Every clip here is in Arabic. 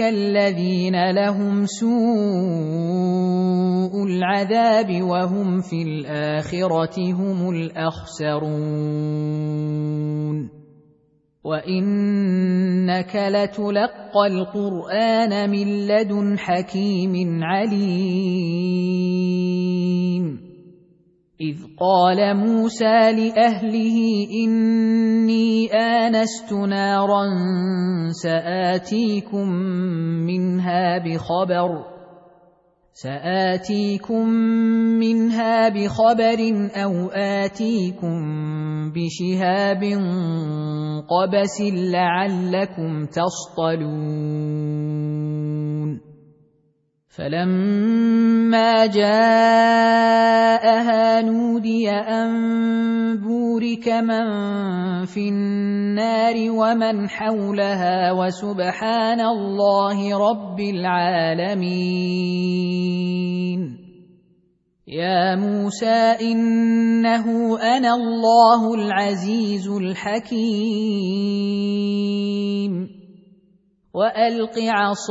الذين لهم سوء العذاب وهم في الاخره هم الاخسرون وانك لتلقى القران من لدن حكيم عليم إذ قال موسى لأهله إني آنست نارا سآتيكم منها بخبر سآتيكم منها بخبر أو آتيكم بشهاب قبس لعلكم تصطلون فلما جاءها نودي ان بورك من في النار ومن حولها وسبحان الله رب العالمين. يا موسى انه أنا الله العزيز الحكيم. والق عصاك.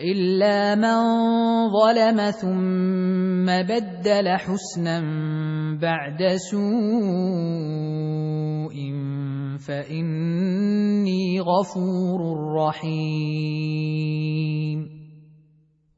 إلا من ظلم ثم بدل حسنا بعد سوء فإني غفور رحيم.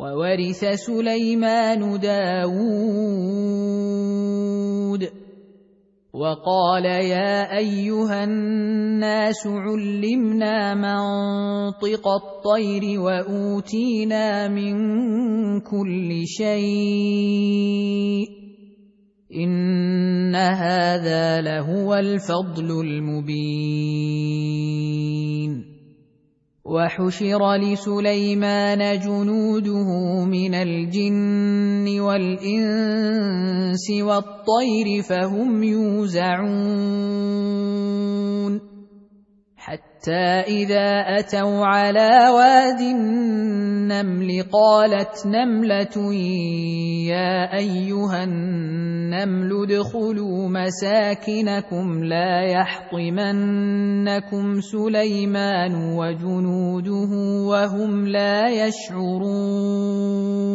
وورث سليمان داود. وقال يا أيها الناس علمنا منطق الطير وأوتينا من كل شيء. إن هذا لهو الفضل المبين. وحشر لسليمان جنوده من الجن والإنس والطير فهم يوزعون حتى اذا اتوا على واد النمل قالت نمله يا ايها النمل ادخلوا مساكنكم لا يحطمنكم سليمان وجنوده وهم لا يشعرون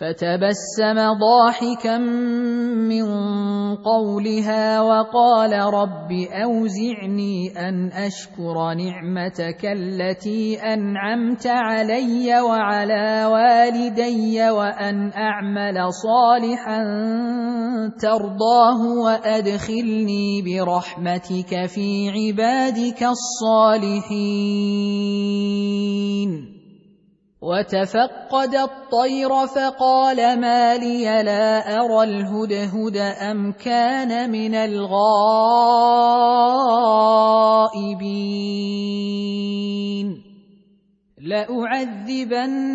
فتبسم ضاحكا من قولها وقال رب أوزعني أن أشكر نعمتك التي أنعمت علي وعلى والدي وأن أعمل صالحا ترضاه وأدخلني برحمتك في عبادك الصالحين. وتفقد الطير فقال ما لي لا أرى الهدهد أم كان من الغائبين. لأعذبنه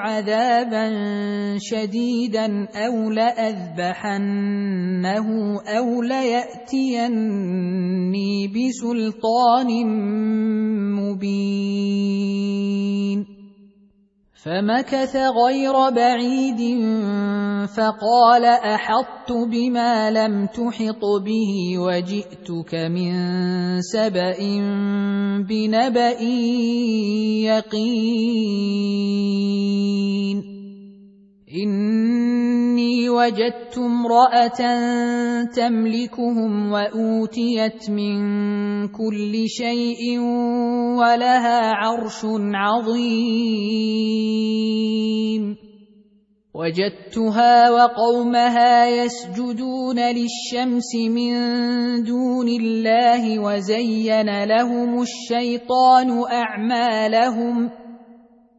عذابا شديدا أو لأذبحنه أو ليأتيني بسلطان مبين. فمكث غير بعيد فقال أحطت بما لم تحط به وجئتك من سبأ بنبأ يقين. إني وجدت امرأة تملكهم وأوتيت من كل شيء ولها عرش عظيم. وجدتها وقومها يسجدون للشمس من دون الله وزين لهم الشيطان أعمالهم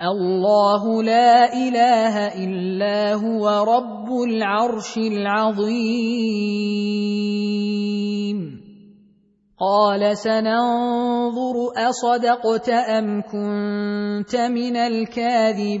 الله لا إله إلا هو رب العرش العظيم. قال سننظر أصدقت أم كنت من الكاذبين.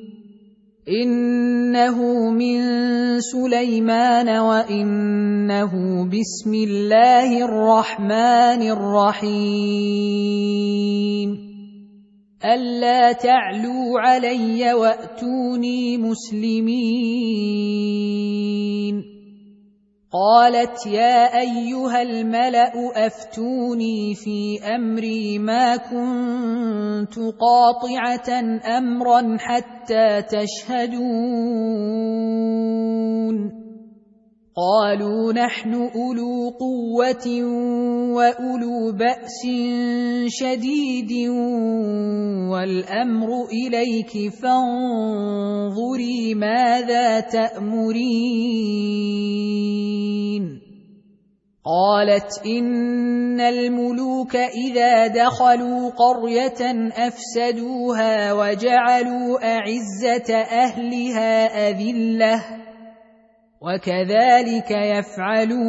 إنه من سليمان وإنه بسم الله الرحمن الرحيم. ألا تعلوا علي وأتوني مسلمين. قالت يا أيها الملأ أفتوني في أمري ما كنت قاطعة أمرا حتى تشهدون. قالوا نحن أولو قوة وأولو بأس شديد والأمر إليك فانظري ماذا تأمرين. قالت إن الملوك إذا دخلوا قرية أفسدوها وجعلوا أعزة أهلها أذلة. وكذلك يفعلون.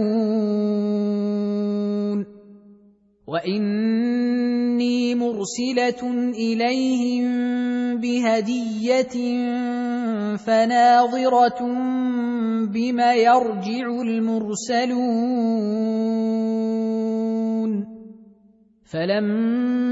وإني مرسلة إليهم بهدية فناظرة بما يرجع المرسلون. فلما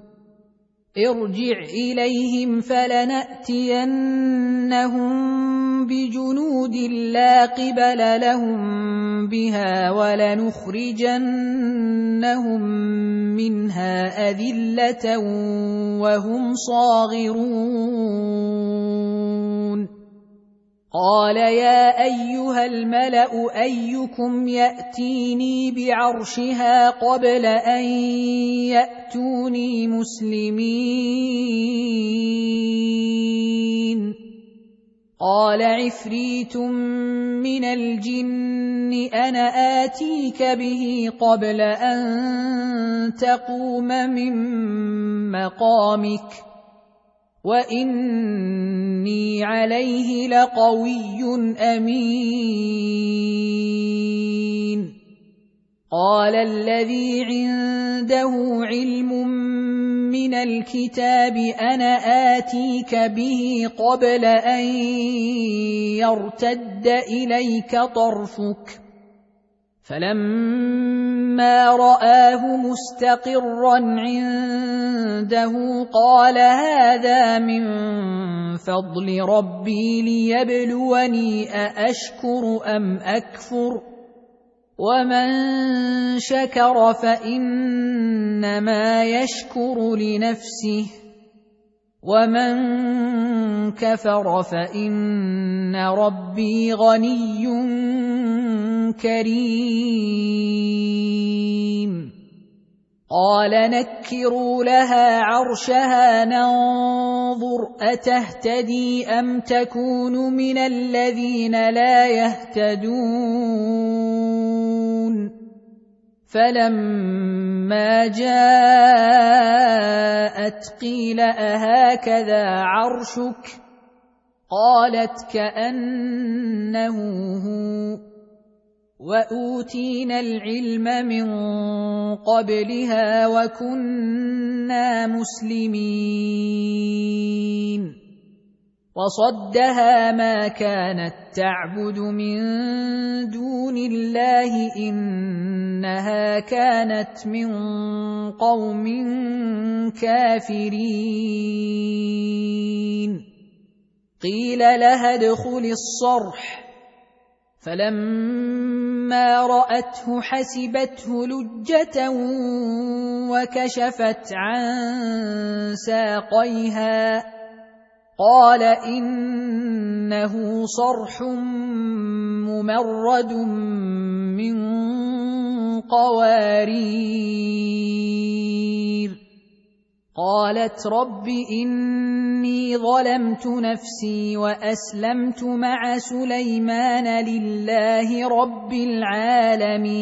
ارجع إليهم فلنأتينهم بجنود لا قبل لهم بها ولنخرجنهم منها أذلة وهم صاغرون. قال يا ايها الملا ايكم ياتيني بعرشها قبل ان ياتوني مسلمين قال عفريت من الجن أنا اتيك به قبل ان تقوم من مقامك واني عليه لقوي امين. قال الذي عنده علم من الكتاب أنا اتيك به قبل ان يرتد اليك طرفك فلما رآه مستقرا عنده قال هذا من فضل ربي ليبلوني أأشكر أم أكفر؟ ومن شكر فإنما يشكر لنفسه. ومن كفر فان ربي غني كريم. قال نكروا لها عرشها ننظر اتهتدي ام تكون من الذين لا يهتدون. فلما جاءت قيل اهكذا عرشك قالت كانه هو واوتينا العلم من قبلها وكنا مسلمين وصدها ما كانت تعبد من دون الله إنها كانت من قوم كافرين. قيل لها ادخل الصرح. فلما رأته حسبته لجة وكشفت عن ساقيها. قال إنه صرح ممرد من قوارير. قالت رب إني ظلمت نفسي وأسلمت مع سليمان لله رب العالمين.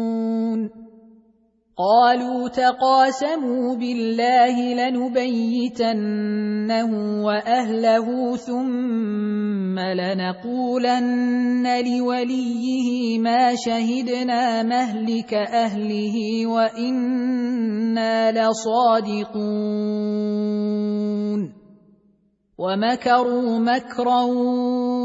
قالوا تقاسموا بالله لنبيتنه وأهله ثم لنقولن لوليه ما شهدنا مهلك أهله وإنا لصادقون. ومكروا مكرا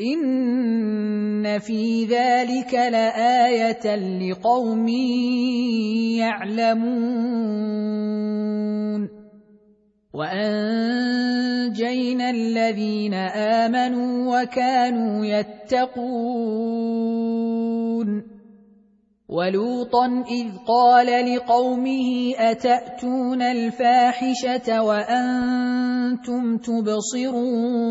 ان في ذلك لايه لقوم يعلمون وانجينا الذين امنوا وكانوا يتقون ولوطا اذ قال لقومه اتاتون الفاحشه وأنتم تبصرون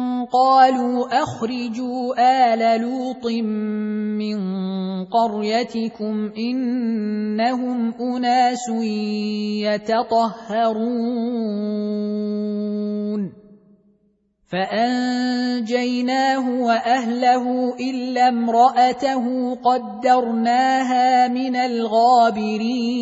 قالوا أخرجوا آل لوط من قريتكم إنهم أناس يتطهرون. فأنجيناه وأهله إلا امرأته قدرناها من الغابرين.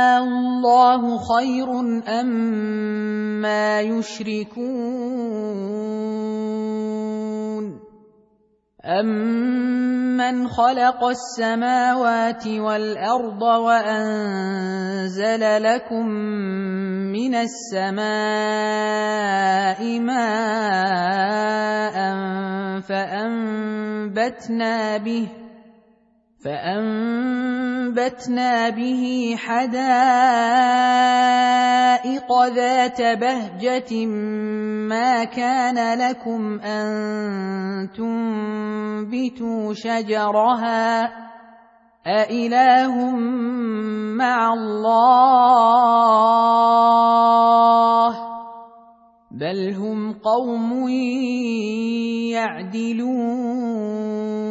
الله خير أم ما يشركون أَمَّنْ خَلَقَ السَّمَاوَاتِ وَالْأَرْضَ وَأَنزَلَ لَكُم مِّنَ السَّمَاءِ مَاءً فَأَنبَتْنَا بِهِ فأنبتنا به حدائق ذات بهجة ما كان لكم أن تنبتوا شجرها أإله مع الله بل هم قوم يعدلون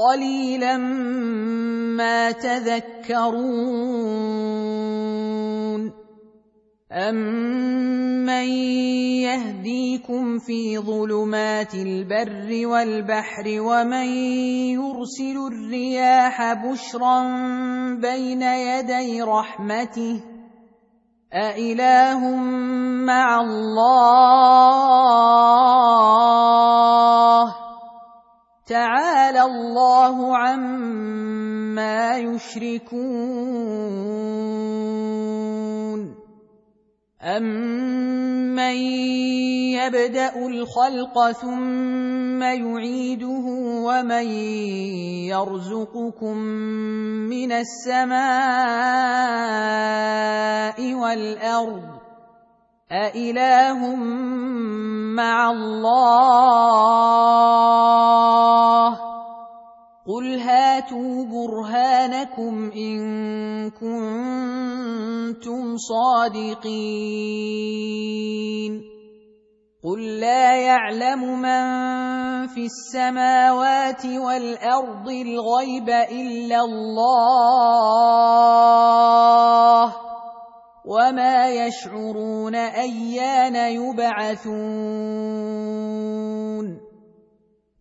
قليلا ما تذكرون. امن يهديكم في ظلمات البر والبحر ومن يرسل الرياح بشرا بين يدي رحمته؟ أإله مع الله؟ تعالى الله عما يشركون. امن يبدأ الخلق ثم يعيده ومن يرزقكم من السماء والأرض أإله مع الله قل هات هاتوا برهانكم ان كنتم صادقين قل لا يعلم من في السماوات والارض الغيب الا الله وما يشعرون ايان يبعثون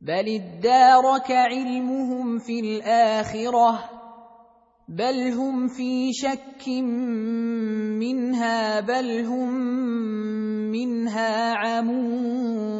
بل ادارك علمهم في الاخره بل هم في شك منها بل هم منها عمون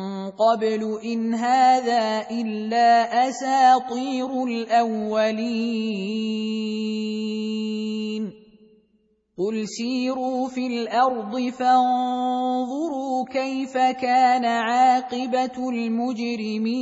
قبل إن هذا إلا أساطير الأولين. قل سيروا في الأرض فانظروا كيف كان عاقبة المجرمين.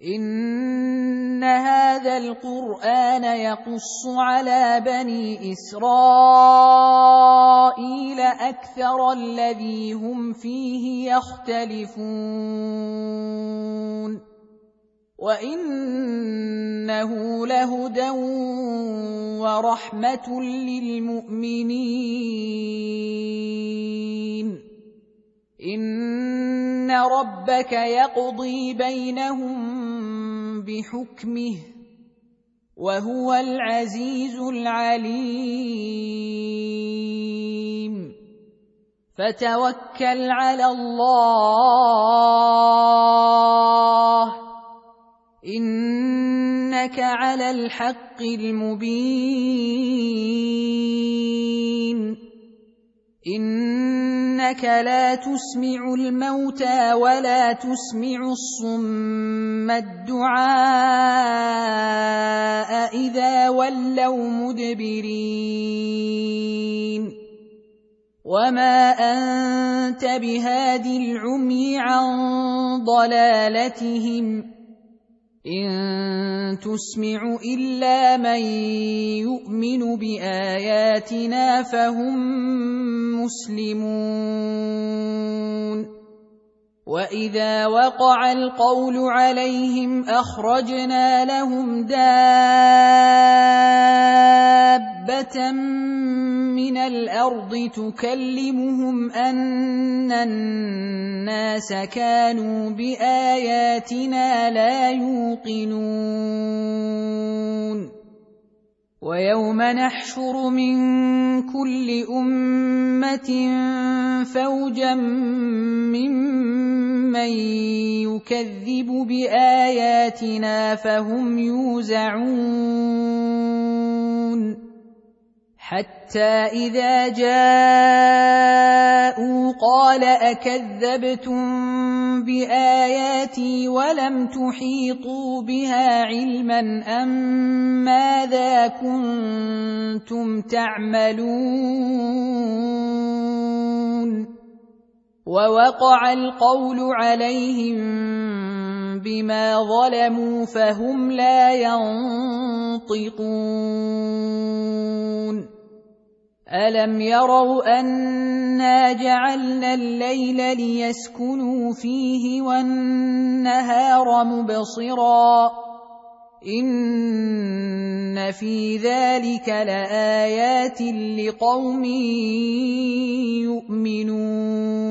إن هذا القرآن يقص على بني إسرائيل أكثر الذي هم فيه يختلفون وإنه لهدى ورحمة للمؤمنين ان ربك يقضي بينهم بحكمه وهو العزيز العليم فتوكل على الله انك على الحق المبين إنك لا تسمع الموتى ولا تسمع الصم الدعاء إذا ولوا مدبرين. وما أنت بهاد العمي عن ضلالتهم. إن تسمع إلا من يؤمن بآياتنا فهم مسلمون. واذا وقع القول عليهم اخرجنا لهم دابه من الأرض تكلمهم ان الناس كانوا باياتنا لا يوقنون ويوم نحشر من كل امه فوجا ممن يكذب بآياتنا فهم يوزعون حتى إذا جاءوا قال أكذبتم بآياتي ولم تحيطوا بها علما أم ماذا كنتم تعملون ووقع القول عليهم بما ظلموا فهم لا ينطقون الم يروا انا جعلنا الليل ليسكنوا فيه والنهار مبصرا ان في ذلك لايات لقوم يؤمنون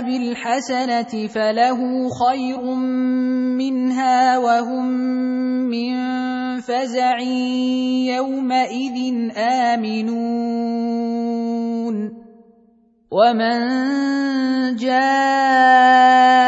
بالحسنه فله خير منها وهم من فزع يومئذ امنون ومن جاء